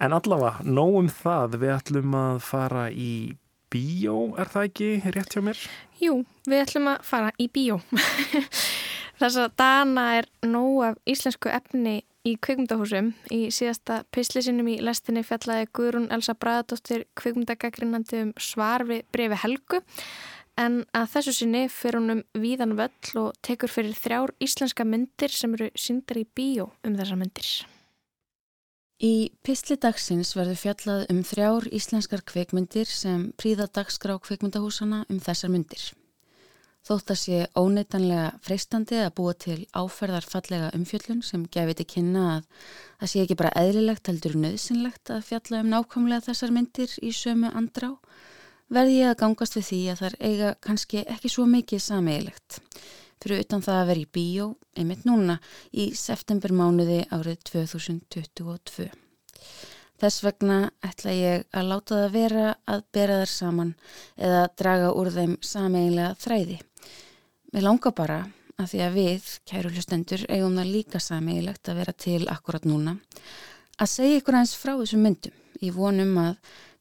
en allavega nógum það, við ætlum að fara í bíó, er það ekki rétt hjá mér? Jú, við ætlum að fara í bíó (laughs) Þess að dana er nóg af íslensku efni í kvikmyndahúsum. Í síðasta pislisinum í lestinni fjallaði Guðrún Elsa Bræðadóttir kvikmyndagaggrinnandi um svar við brefi Helgu en að þessu sinni fyrir hún um víðan völl og tekur fyrir þrjár íslenska myndir sem eru syndar í bíó um þessa myndir. Í Pistli dagsins verður fjallað um þrjár íslenskar kveikmyndir sem príða dagskrá kveikmyndahúsana um þessar myndir. Þótt að sé óneitanlega freistandi að búa til áferðarfallega umfjöllun sem gefið til kynna að það sé ekki bara eðlilegt heldur nöðsynlegt að fjalla um nákvæmlega þessar myndir í sömu andrá verði ég að gangast við því að þar eiga kannski ekki svo mikið sameigilegt fyrir utan það að vera í bíó einmitt núna í septembermánuði árið 2022. Þess vegna ætla ég að láta það vera að bera þar saman eða draga úr þeim sameiginlega þræði. Við langar bara að því að við, kæru hlustendur, eigum það líka sameigilegt að vera til akkurat núna að segja ykkur aðeins frá þessum myndum í vonum að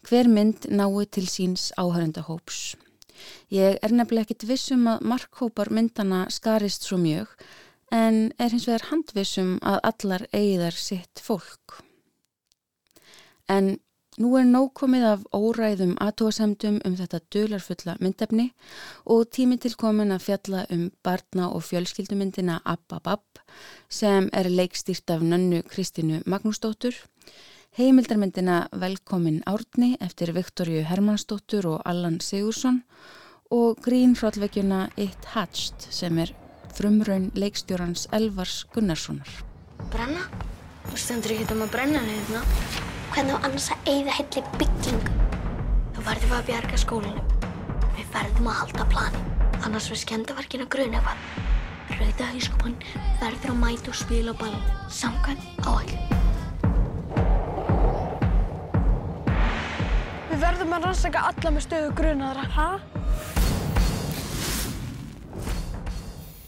hver mynd nái til síns áhörendahóps. Ég er nefnilega ekkit vissum að markhópar myndana skarist svo mjög en er hins vegar handvissum að allar eigðar sitt fólk. En nú er nóg komið af óræðum aðtóasemdum um þetta dölarfulla myndefni og tími til komin að fjalla um barna og fjölskyldumyndina Abba Bab sem er leikstýrt af nönnu Kristínu Magnúsdóttur heimildarmyndina Velkomin Árni eftir Viktorju Hermannsdóttur og Allan Sigursson og grínfrállvegjuna It Hatched sem er frumraun leikstjórans Elvars Gunnarssonar. Brenna? Þú stendur ekki um að brenna nefna. Hvernig á annars að eigða helli byggingu? Þá verðum við að bjarga skólinu. Við verðum að halda plani, annars við skemdaverkina gruna hvað. Rauða hauskopan verður að mæta og spila á ballin, samkvæm áhæll. Við verðum að rannsaka alla með stöðu grunaðra. Hæ?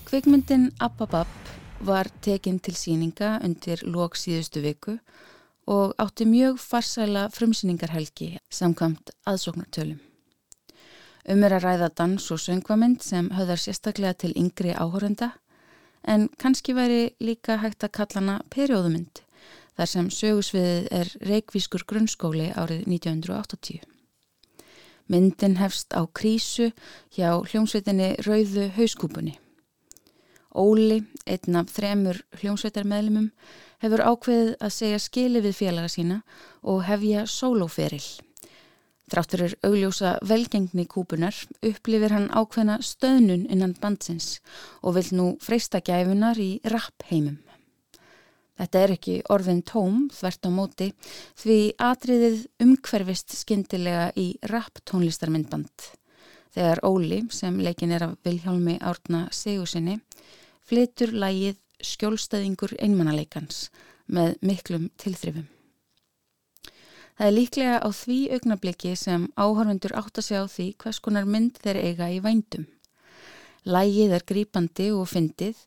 Kvikmyndin Ababab var tekinn til síninga undir lók síðustu viku og átti mjög farsæla frumsýningarhelgi samkvæmt aðsóknartölum. Um er að ræða dans og söngvamind sem höfðar sérstaklega til yngri áhórenda en kannski væri líka hægt að kalla hana perióðumynd þar sem sögusviðið er Reykvískur grunnskóli árið 1980. Myndin hefst á krísu hjá hljómsveitinni Rauðu hauskúpunni. Óli, einn af þremur hljómsveitarmeðlumum, hefur ákveðið að segja skili við félaga sína og hefja sólóferil. Þrátturir augljósa velgengni kúpunar upplifir hann ákveðna stöðnun innan bandsins og vil nú freysta gæfunar í rapp heimum. Þetta er ekki orðin tóm þvert á móti því atriðið umhverfist skindilega í rap tónlistarmyndband. Þegar Óli, sem leikin er af Vilhjálmi Árna Sigursinni, flitur lægið skjólstæðingur einmannaleikans með miklum tilþrifum. Það er líklega á því augnabliki sem áhörfundur átt að sjá því hvers konar mynd þeir eiga í vændum. Lægið er grípandi og fyndið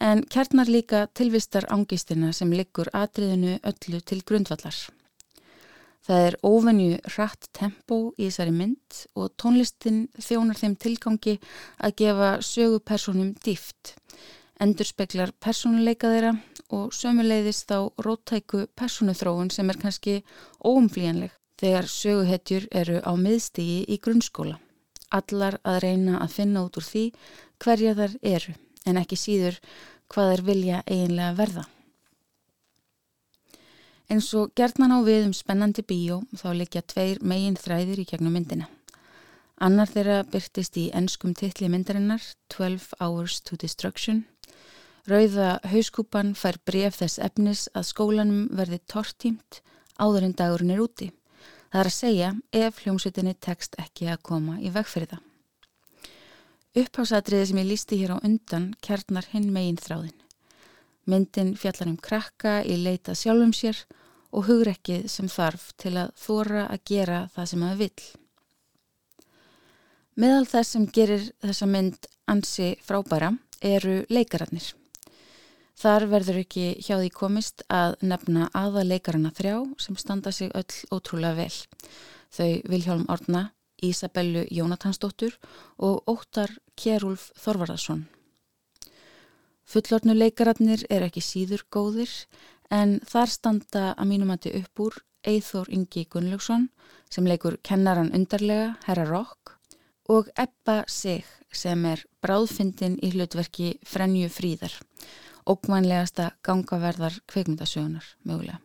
en kjarnar líka tilvistar ángistina sem liggur atriðinu öllu til grundvallar. Það er ofenju rætt tempo í þessari mynd og tónlistin þjónar þeim tilgangi að gefa sögupersonum dýft, endur speklar personuleika þeirra og sömuleiðist á róttæku personuþróun sem er kannski óumflíjanleg þegar söguhetjur eru á miðstígi í grunnskóla. Allar að reyna að finna út úr því hverja þar eru en ekki síður hvað er vilja eiginlega verða. En svo gerðnan á við um spennandi bíó þá leikja tveir megin þræðir í gegnum myndina. Annar þeirra byrtist í ennskum titli myndarinnar 12 Hours to Destruction. Rauða hauskúpan fær bref þess efnis að skólanum verði tortímt áður en dagurinn er úti. Það er að segja ef hljómsveitinni tekst ekki að koma í vegferða. Upphásatriði sem ég lísti hér á undan kjarnar hinn megin þráðin. Myndin fjallar um krakka í leitað sjálfum sér og hugrekkið sem þarf til að þóra að gera það sem það vill. Meðal þess sem gerir þessa mynd ansi frábæra eru leikararnir. Þar verður ekki hjá því komist að nefna aða leikarana þrjá sem standa sig öll ótrúlega vel. Þau Viljálm Orna, Ísabellu Jónatansdóttur og Óttar Kjærúlf Þorvarðarsson. Fullornu leikararnir er ekki síður góðir en þar standa að mínumati upp úr Eithór Ingi Gunnlaugsson sem leikur kennaran undarlega, Herra Rock og Ebba Sig sem er bráðfindin í hlutverki Frenju Fríðar, ókvænlegasta gangaverðar kveikmyndasögunar mögulega.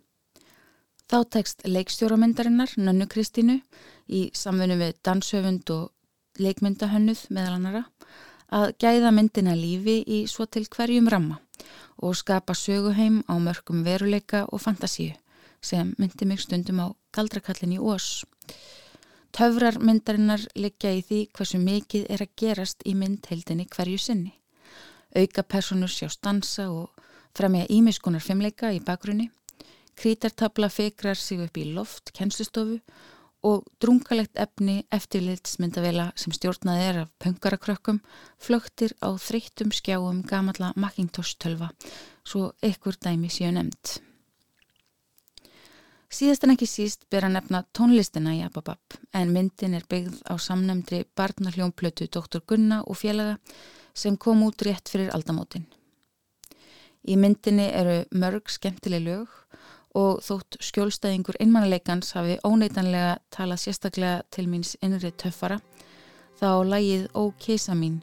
Þá tekst leikstjóramyndarinnar Nönnu Kristínu í samfunnu við danshöfund og leikmyndahönnuð meðal annara að gæða myndina lífi í svo til hverjum ramma og skapa söguheim á mörgum veruleika og fantasíu sem myndi mig stundum á galdrakallin í ós. Töfrar myndarinnar liggja í því hversu mikið er að gerast í myndheildinni hverju sinni. Auka personur sjá stansa og fremja ímiskunar fimmleika í bakgrunni. Krítartabla fekrar sig upp í loft, kennslustofu og drungalegt efni eftirlitsmyndavela sem stjórnaði er af pöngarakrökkum flögtir á þreyttum skjáum gamalla Macintosh tölva svo ykkur dæmi séu nefnd. Síðast en ekki síst ber að nefna tónlistina í Ababab en myndin er byggð á samnemndri barnarhljónplötu Dr. Gunna og félaga sem kom út rétt fyrir aldamótin. Í myndinni eru mörg skemmtileg lög og þótt skjólstæðingur einmannleikans hafi óneitanlega talað sérstaklega til míns innri töffara þá lægið Ó keisa mín,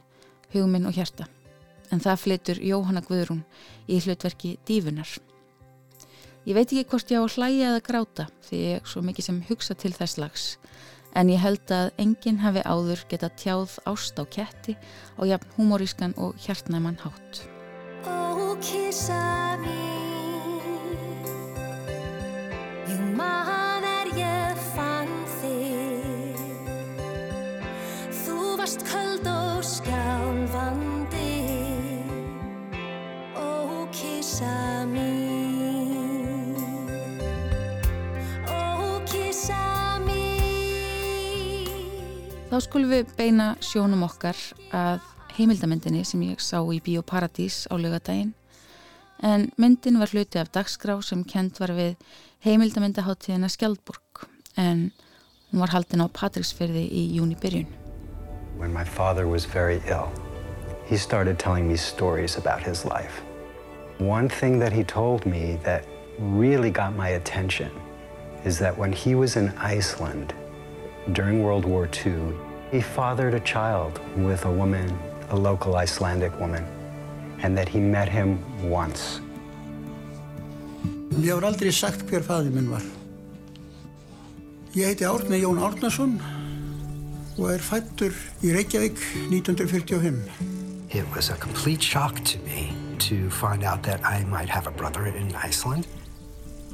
hugminn og hjarta en það flytur Jóhanna Guðrún í hlutverki Dífunar. Ég veit ekki hvort ég á að hlæja eða gráta því ég svo mikið sem hugsa til þess lags en ég held að enginn hafi áður geta tjáð ást á ketti og jafn humorískan og hjartnæman hátt. Ó keisa mín skulum við beina sjónum okkar að heimildamendinni sem ég sá í Bíóparadís á lögadaginn en myndin var hluti af dagskrá sem kent var við heimildamindaháttíðina Skjaldborg en hún var haldin á Patricksfyrði í júni byrjun. When my father was very ill, he started telling me stories about his life. One thing that he told me that really got my attention is that when he was in Iceland during World War II, he fathered a child with a woman, a local Icelandic woman, and that he met him once. Ég hefur aldrei sagt hver faði minn var. Ég heiti Árni Jón Árnason og er fættur í Reykjavík 1945. It was a complete shock to me to find out that I might have a brother in Iceland.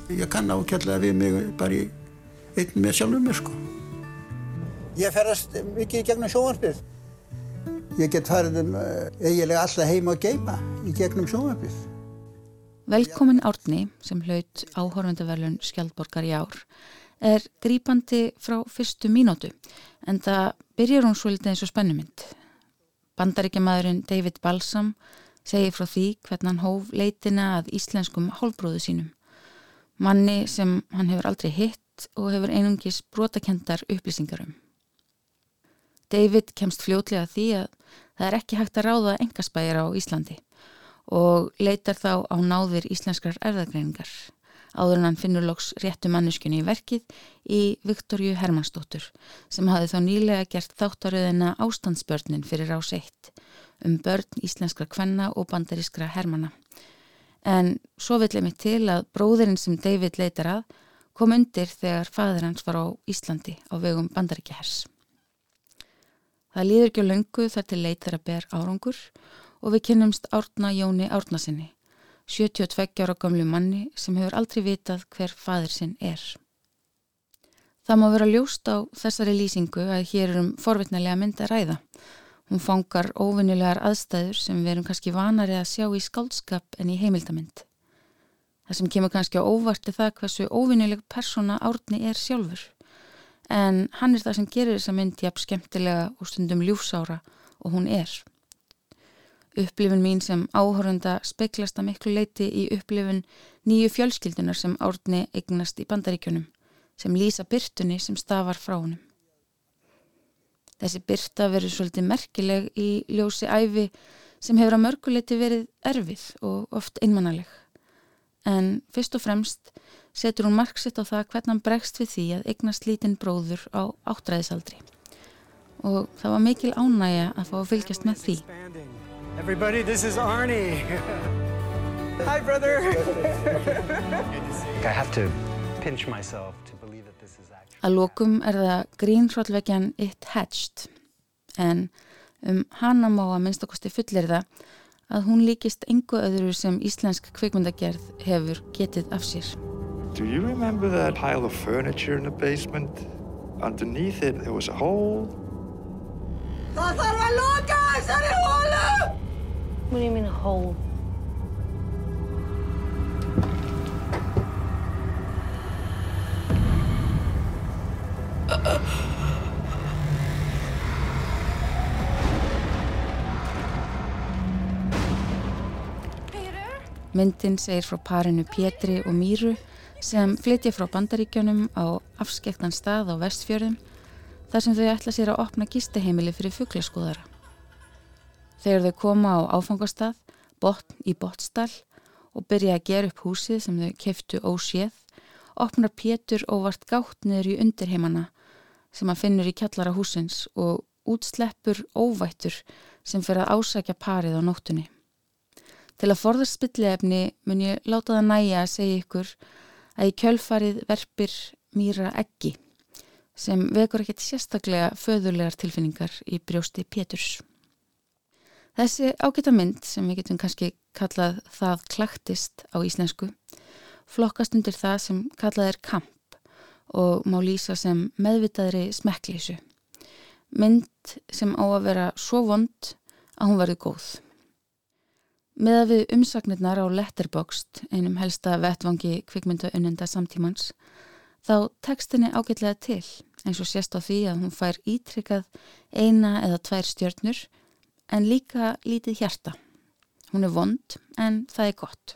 Ég kann ákjallega við mig bara í einn með sjálfum mér sko. Ég ferast mikið í gegnum sjónvarpið. Ég get farið um uh, eiginlega alltaf heima og geima í gegnum sjónvarpið. Velkomin Árni sem hlaut áhorfundaverlun Skjaldborgar í ár er grípandi frá fyrstu mínótu en það byrjar hún svolítið eins og spennumynd. Bandaríkjamaðurinn David Balsam segir frá því hvernig hann hóf leitina að íslenskum hálfbróðu sínum. Manni sem hann hefur aldrei hitt og hefur einungis brotakendar upplýsingarum. David kemst fljótlega því að það er ekki hægt að ráða engaspægir á Íslandi og leitar þá á náðir íslenskrar erðagreiningar. Áður en hann finnur loks réttu manneskunni í verkið í Viktorju Hermannsdóttur sem hafi þá nýlega gert þáttaröðina ástandsbörnin fyrir ás eitt um börn íslenskra kvenna og bandarískra hermana. En svo vill ég mig til að bróðurinn sem David leitar að kom undir þegar fadur hans var á Íslandi á vegum bandaríkjahers. Það líður ekki á löngu þar til leitar að ber árangur og við kynnumst Árna Jóni Árnasinni, 72 ára gamlu manni sem hefur aldrei vitað hver fadir sinn er. Það má vera ljóst á þessari lýsingu að hér er um forvitnilega mynd að ræða. Hún fangar óvinnilegar aðstæður sem við erum kannski vanari að sjá í skáldskap en í heimildamind. Það sem kemur kannski á óvart er það hversu óvinnileg persóna árni er sjálfur. En hann er það sem gerir þessa mynd jafn skemmtilega og stundum ljúfsára og hún er. Upplifin mín sem áhörunda speiklast að miklu leiti í upplifin nýju fjölskyldunar sem árni eignast í bandaríkjunum sem lýsa byrtunni sem stafar frá honum. Þessi byrta verður svolítið merkileg í ljósi æfi sem hefur að mörguleiti verið erfið og oft einmannaleg. En fyrst og fremst setur hún marksitt á það hvernig hann bregst við því að eignast lítinn bróður á áttræðisaldri. Og það var mikil ánægja að fá að fylgjast með því. Everybody, this is Arnie. (laughs) Hi, brother. (laughs) I have to pinch myself to believe that this is actually... Að lokum er það grínhróllvekjan It Hatched en um hana má að minnstakosti fullir það að hún líkist engu öðru sem íslensk kvikmyndagerð hefur getið af sér. Do you remember that pile of furniture in the basement? Underneath it there was a hole. Það þarf að loka þessari hólu! What do you mean a hole? (laughs) Myndin segir frá parinu Pétri og Míru sem flytja frá bandaríkjunum á afskektan stað á vestfjörðum þar sem þau ætla sér að opna gisteheimili fyrir fugglaskoðara. Þegar þau koma á áfangastað, botn í botstall og byrja að gera upp húsið sem þau keftu óséð, opnar Pétur óvart gátt niður í undirheimana sem hann finnur í kjallara húsins og útsleppur óvættur sem fyrir að ásækja parið á nóttunni. Til að forðast spilliefni mun ég láta það næja að segja ykkur að í kjölfarið verpir mýra eggi sem vekur ekkert sérstaklega föðurlegar tilfinningar í brjósti Péturs. Þessi ágæta mynd sem við getum kannski kallað það klaktist á íslensku flokkast undir það sem kallað er kamp og má lýsa sem meðvitaðri smekklísu. Mynd sem á að vera svo vond að hún verður góð. Með að við umsagnirnar á Letterboxd, einum helsta vettvangi kvikmynda unnenda samtímans, þá tekstinni ágætlega til eins og sést á því að hún fær ítrykkað eina eða tvær stjörnur en líka lítið hjarta. Hún er vond en það er gott.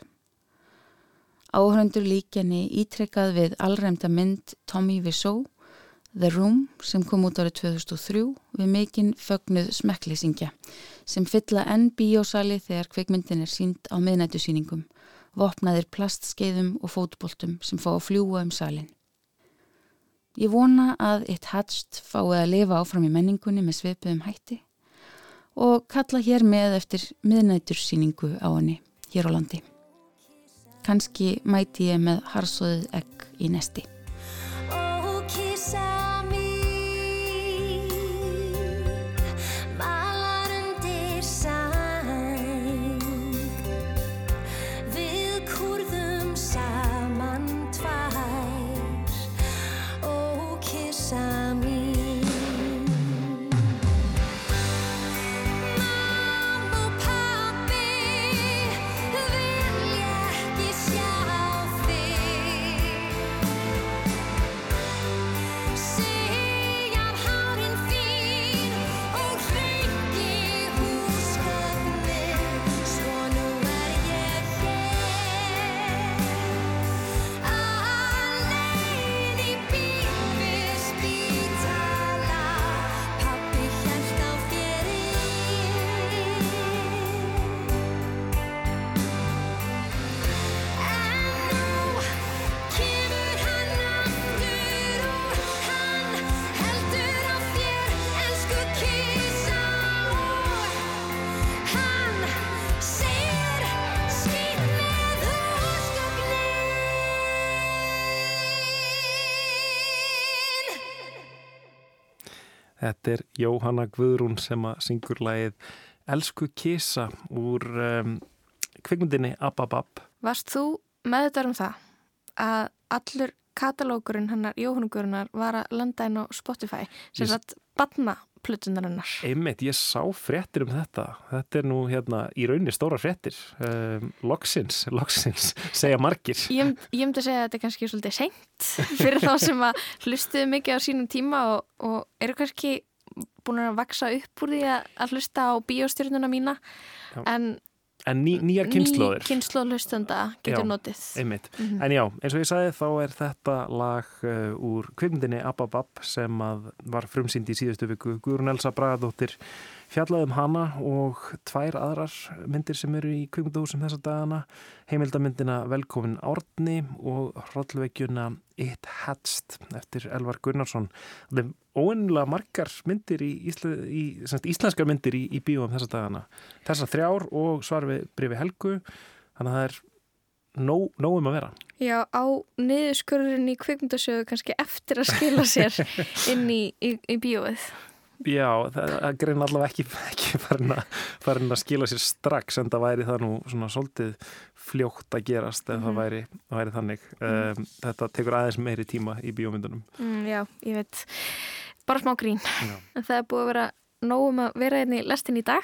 Áhöröndur líkjani ítrykkað við allræmda mynd Tommy Wiseau, The Room sem kom út árið 2003 við mikinn fögnuð smekklýsingja sem fylla enn bíósali þegar kveikmyndin er sínd á miðnættusýningum, vopnaðir plastskeiðum og fótboltum sem fá að fljúa um salin. Ég vona að It Hatched fái að lifa áfram í menningunni með sveipuðum hætti og kalla hér með eftir miðnættursýningu á henni hér á landi. Kanski mæti ég með harsóðið egg í nesti. Þetta er Jóhanna Guðrún sem að syngur lagið Elsku Kisa úr um, kvikmyndinni Ababab. Varst þú með þetta um það að allur katalókurinn hannar Jóhanna Guðrunar var að landa inn á Spotify sem sagt batna plötunarinnar. Einmitt, ég sá fréttir um þetta. Þetta er nú hérna í rauninni stóra fréttir. Um, loksins, loksins, (laughs) segja margir. Ég, ég myndi að segja að þetta er kannski svolítið seint (laughs) fyrir þá sem að hlustuðu mikið á sínum tíma og, og eru kannski búin að vaksa upp úr því að hlusta á bíóstjórnuna mína Já. en En ný, nýjar kynnslóðir. ný kynnslóð hlustanda getur Já, notið. Einmitt. Mhm. En já, eins og ég sagði þá er þetta lag uh, úr kvimdini Ababab sem var frumsýnd í síðustu viku. Guðrún Elsa Bragadóttir fjallaðum hana og tvær aðrar myndir sem eru í kvimdahúsum þessa dagana. Heimildamyndina Velkomin Árni og hrollveikjuna It Hatched eftir Elvar Gunnarsson. Það er óennilega margar myndir í, ísle, í íslenskar myndir í, í bíóum þessa dagana. Þessar þrjár og svar við brifi Helgu. Þannig að það er nóg, nóg um að vera. Já, á niðurskurðurinn í kvikmyndasögu kannski eftir að skila sér (laughs) inn í, í, í bíóið. Já, það er grein allavega ekki, (laughs) ekki farin, að, farin að skila sér strax en það væri það nú svona svolítið fljótt að gerast ef það Mhm. væri, það væri þannig. Um, þetta tekur aðeins meiri tíma í bíómyndunum. Mm, já, ég veit. Bara smá grín. Já. (laughs) En það er búið að vera nógum að vera einni lestin í dag.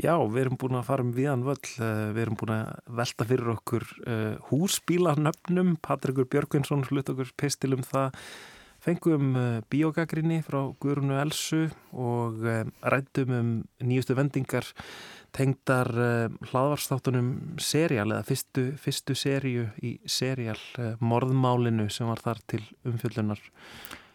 Já, við erum búin að fara um viðan völl, uh, við erum búin að velta fyrir okkur uh, húsbílanöfnum, Patrikur Björgvinsson hlut okkur pistil um það, fengum uh, bíogagrinni frá Guðrunu Elsu og uh, rættum um nýjustu vendingar tengdar uh, hlaðvarstáttunum serial eða fyrstu, fyrstu serju í serial morðmálinu sem var þar til umfjöllunar.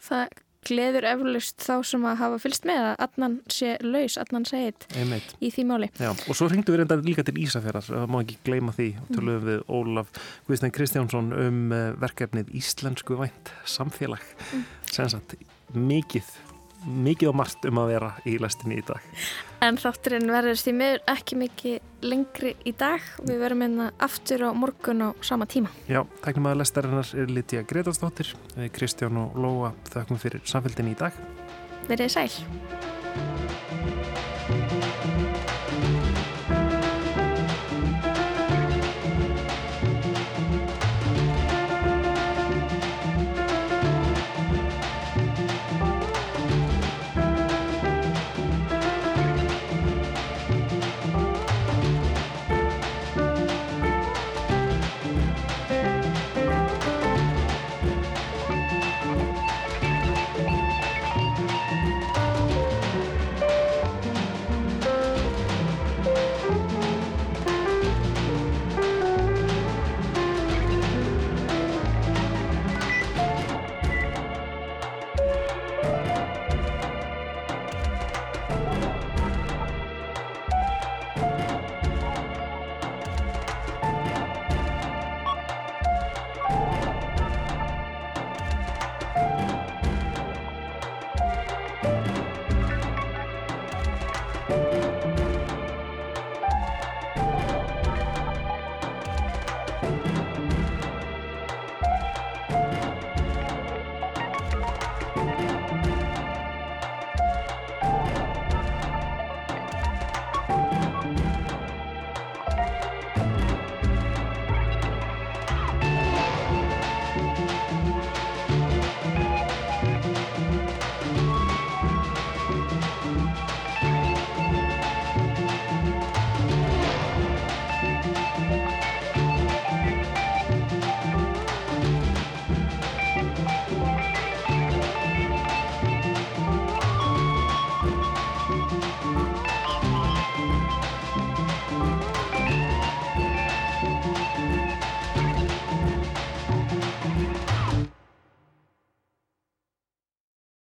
Það gleður eflust þá sem að hafa fylst með að Adnan sé laus, Adnan segið Einmitt. í því máli. Já, og svo ringdu við reynda líka til Ísafjörðar, það má ekki gleyma því og töluðum við Ólaf Guðstein Kristjánsson um uh, verkefnið Íslensku vænt samfélag Mm. sem sagt mikið mikið og margt um að vera í lestinni í dag En þátturinn verður því miður ekki mikið lengri í dag. Við verum einna aftur á morgun á sama tíma. Já, tæknum að lestarinnar er Lítja Gretarsdóttir Kristján og Lóa þökkum fyrir samfélginni í dag Verðið sæl.